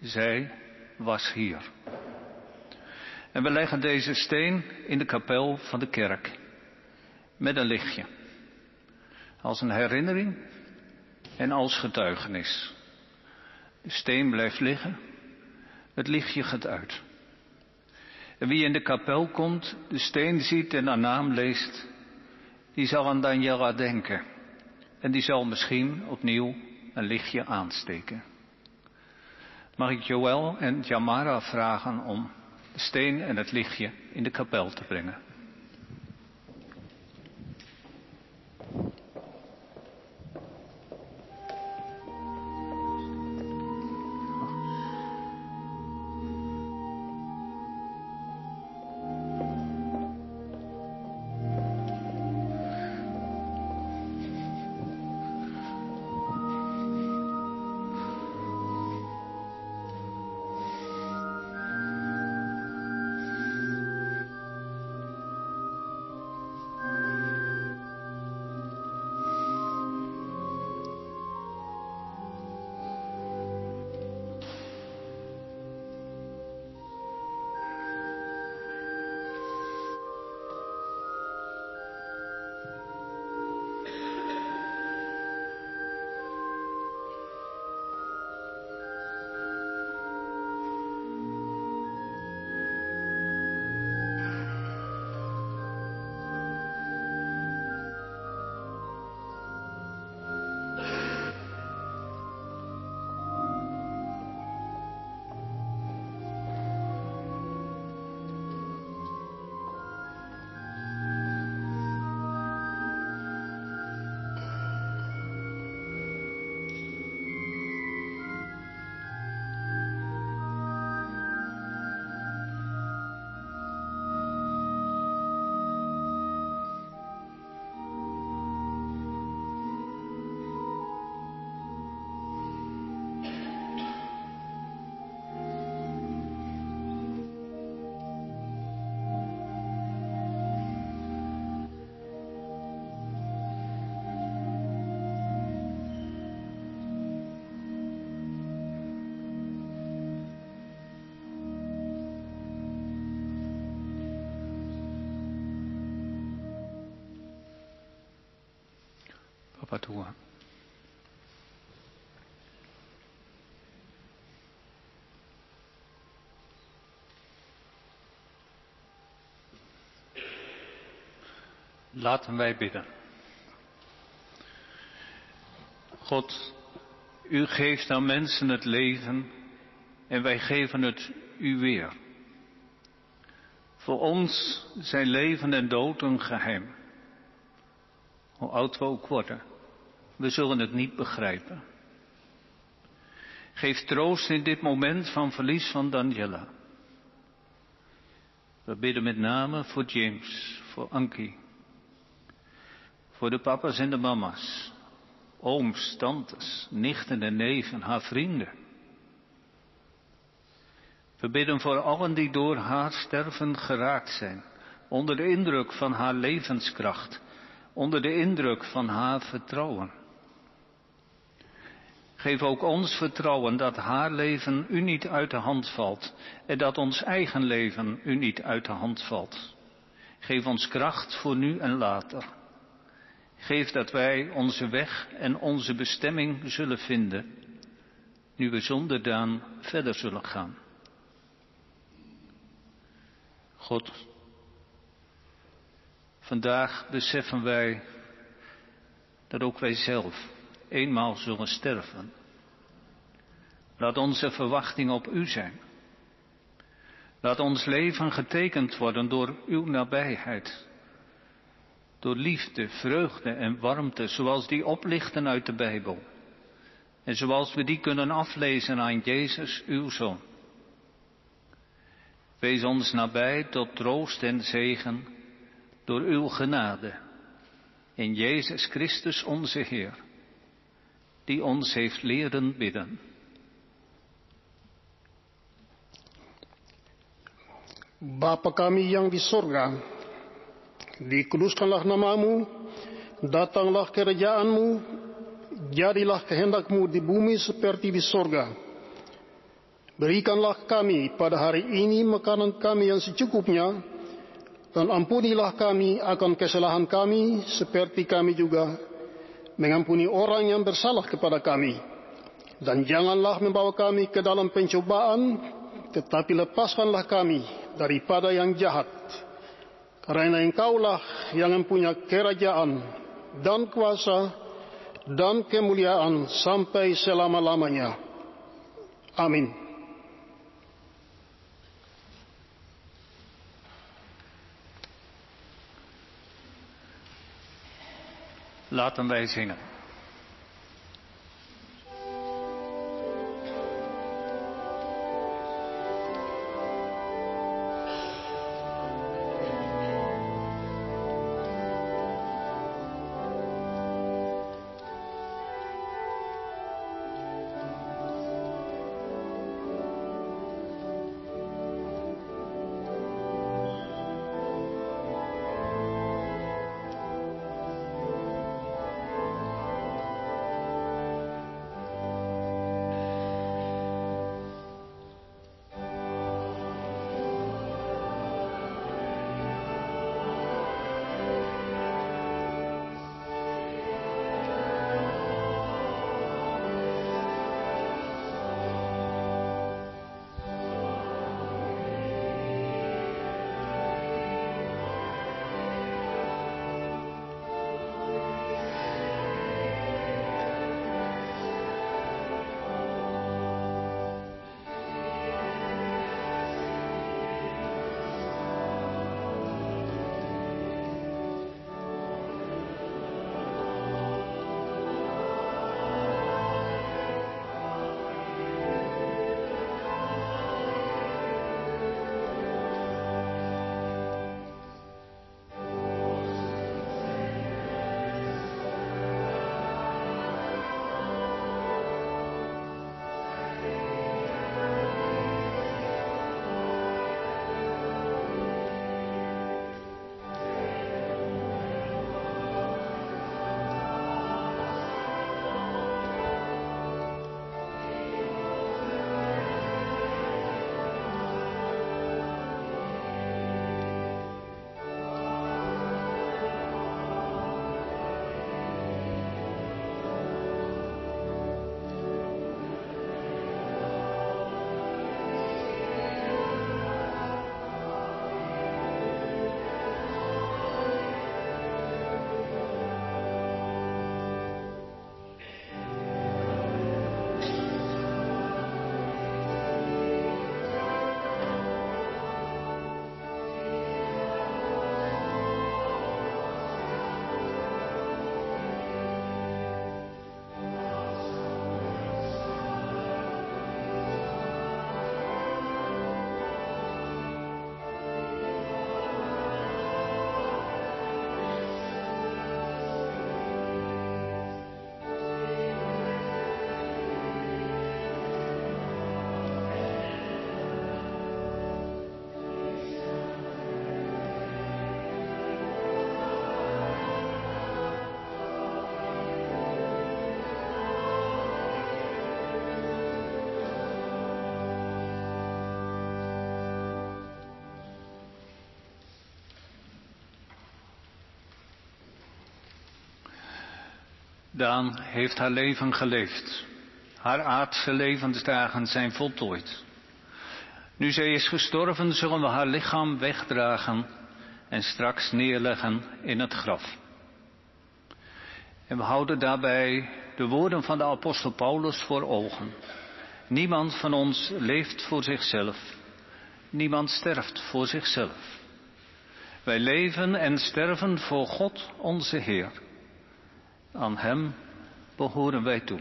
Zij was hier. En we leggen deze steen in de kapel van de kerk. Met een lichtje. Als een herinnering en als getuigenis. De steen blijft liggen. Het lichtje gaat uit. En wie in de kapel komt, de steen ziet en haar naam leest, die zal aan Daniela denken. En die zal misschien opnieuw een lichtje aansteken. Mag ik Joël en Jamara vragen om de steen en het lichtje in de kapel te brengen? Laten wij bidden. God, u geeft aan mensen het leven en wij geven het u weer. Voor ons zijn leven en dood een geheim. Hoe oud we ook worden, we zullen het niet begrijpen. Geef troost in dit moment van verlies van Daniela. We bidden met name voor James, voor Ankie, voor de papa's en de mama's, ooms, tantes, nichten en neven, haar vrienden. We bidden voor allen die door haar sterven geraakt zijn, onder de indruk van haar levenskracht, onder de indruk van haar vertrouwen. Geef ook ons vertrouwen dat haar leven u niet uit de hand valt en dat ons eigen leven u niet uit de hand valt. Geef ons kracht voor nu en later. Geef dat wij onze weg en onze bestemming zullen vinden, nu we zonder Daan verder zullen gaan. God, vandaag beseffen wij dat ook wij zelf eenmaal zullen sterven. Laat onze verwachting op U zijn. Laat ons leven getekend worden door Uw nabijheid. Door liefde, vreugde en warmte, zoals die oplichten uit de Bijbel. En zoals we die kunnen aflezen aan Jezus, uw Zoon. Wees ons nabij tot troost en zegen door uw genade. In Jezus Christus onze Heer, die ons heeft leren bidden. Bapa kami yang di dikuduskanlah namamu, datanglah kerajaanmu, jadilah kehendakmu di bumi seperti di sorga. Berikanlah kami pada hari ini makanan kami yang secukupnya, dan ampunilah kami akan kesalahan kami seperti kami juga mengampuni orang yang bersalah kepada kami. Dan janganlah membawa kami ke dalam pencobaan, tetapi lepaskanlah kami daripada yang jahat. Karena engkaulah yang mempunyai kerajaan dan kuasa dan kemuliaan sampai selama-lamanya. Amin. Laten wij zingen. Daan heeft haar leven geleefd. Haar aardse levensdagen zijn voltooid. Nu zij is gestorven, zullen we haar lichaam wegdragen en straks neerleggen in het graf. En we houden daarbij de woorden van de apostel Paulus voor ogen. Niemand van ons leeft voor zichzelf. Niemand sterft voor zichzelf. Wij leven en sterven voor God onze Heer. Aan Hem behoren wij toe.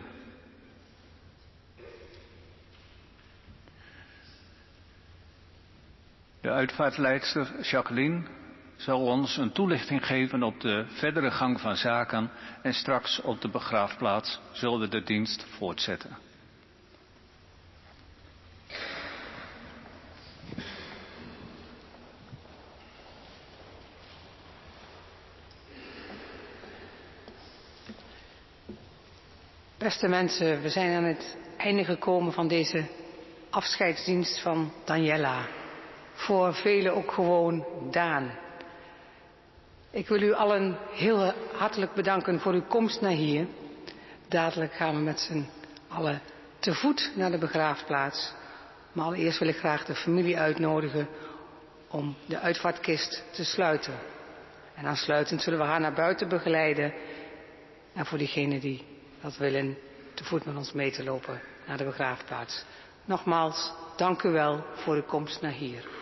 De uitvaartleidster Jacqueline zal ons een toelichting geven op de verdere gang van zaken en straks op de begraafplaats zullen we de dienst voortzetten. Beste mensen, we zijn aan het einde gekomen van deze afscheidsdienst van Daniela. Voor velen ook gewoon Daan. Ik wil u allen heel hartelijk bedanken voor uw komst naar hier. Dadelijk gaan we met z'n allen te voet naar de begraafplaats. Maar allereerst wil ik graag de familie uitnodigen om de uitvaartkist te sluiten. En aansluitend zullen we haar naar buiten begeleiden. En voor diegenen die dat willen, te voet met ons mee te lopen naar de begraafplaats. Nogmaals, dank u wel voor uw komst naar hier.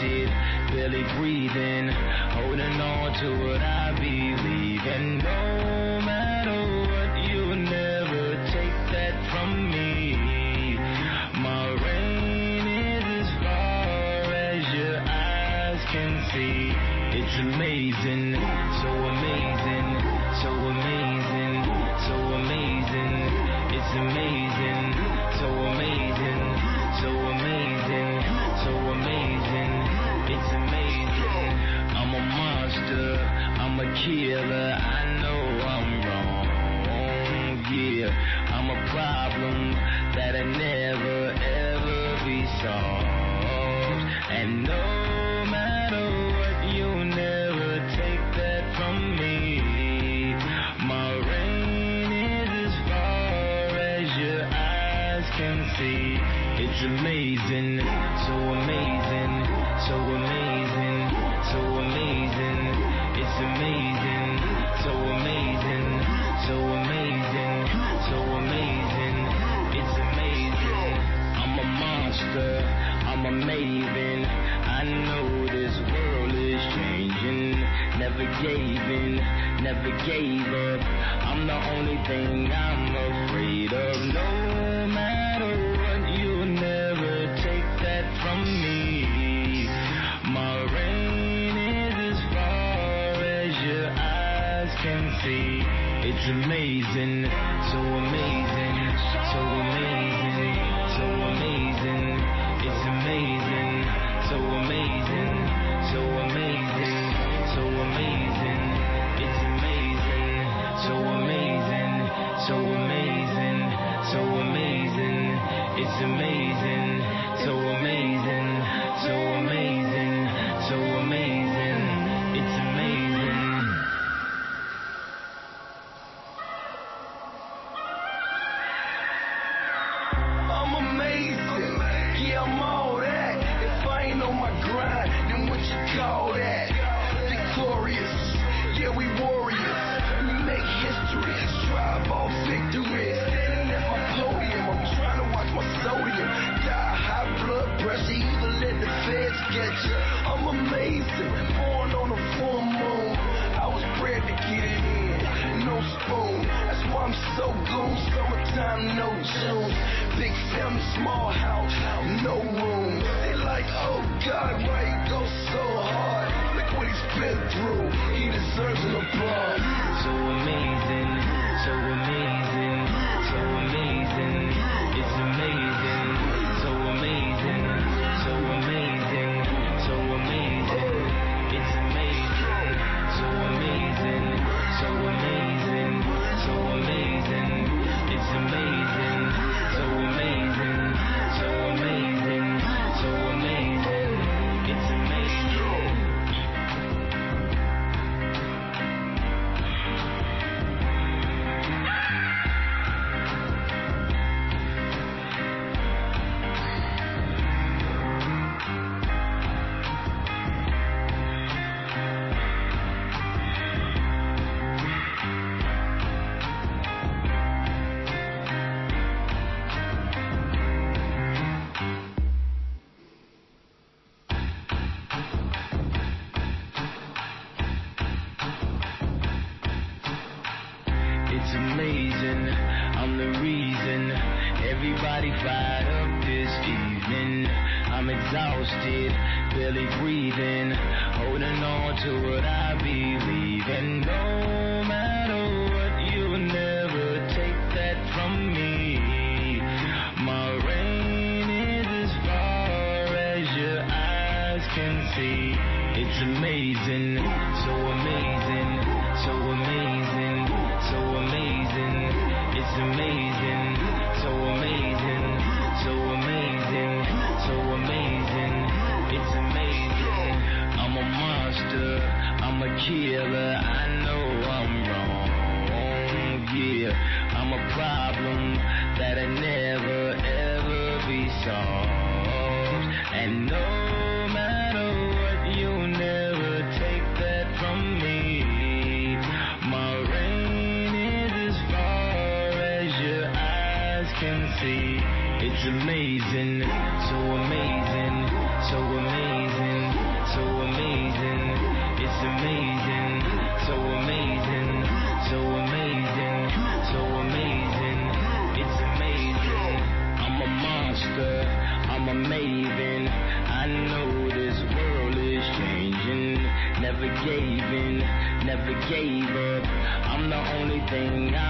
did, barely breathing, holding on to what I believe. And no matter what, you'll never take that from me. My rain is as far as your eyes can see. It's amazing gave up. I'm the only thing I'm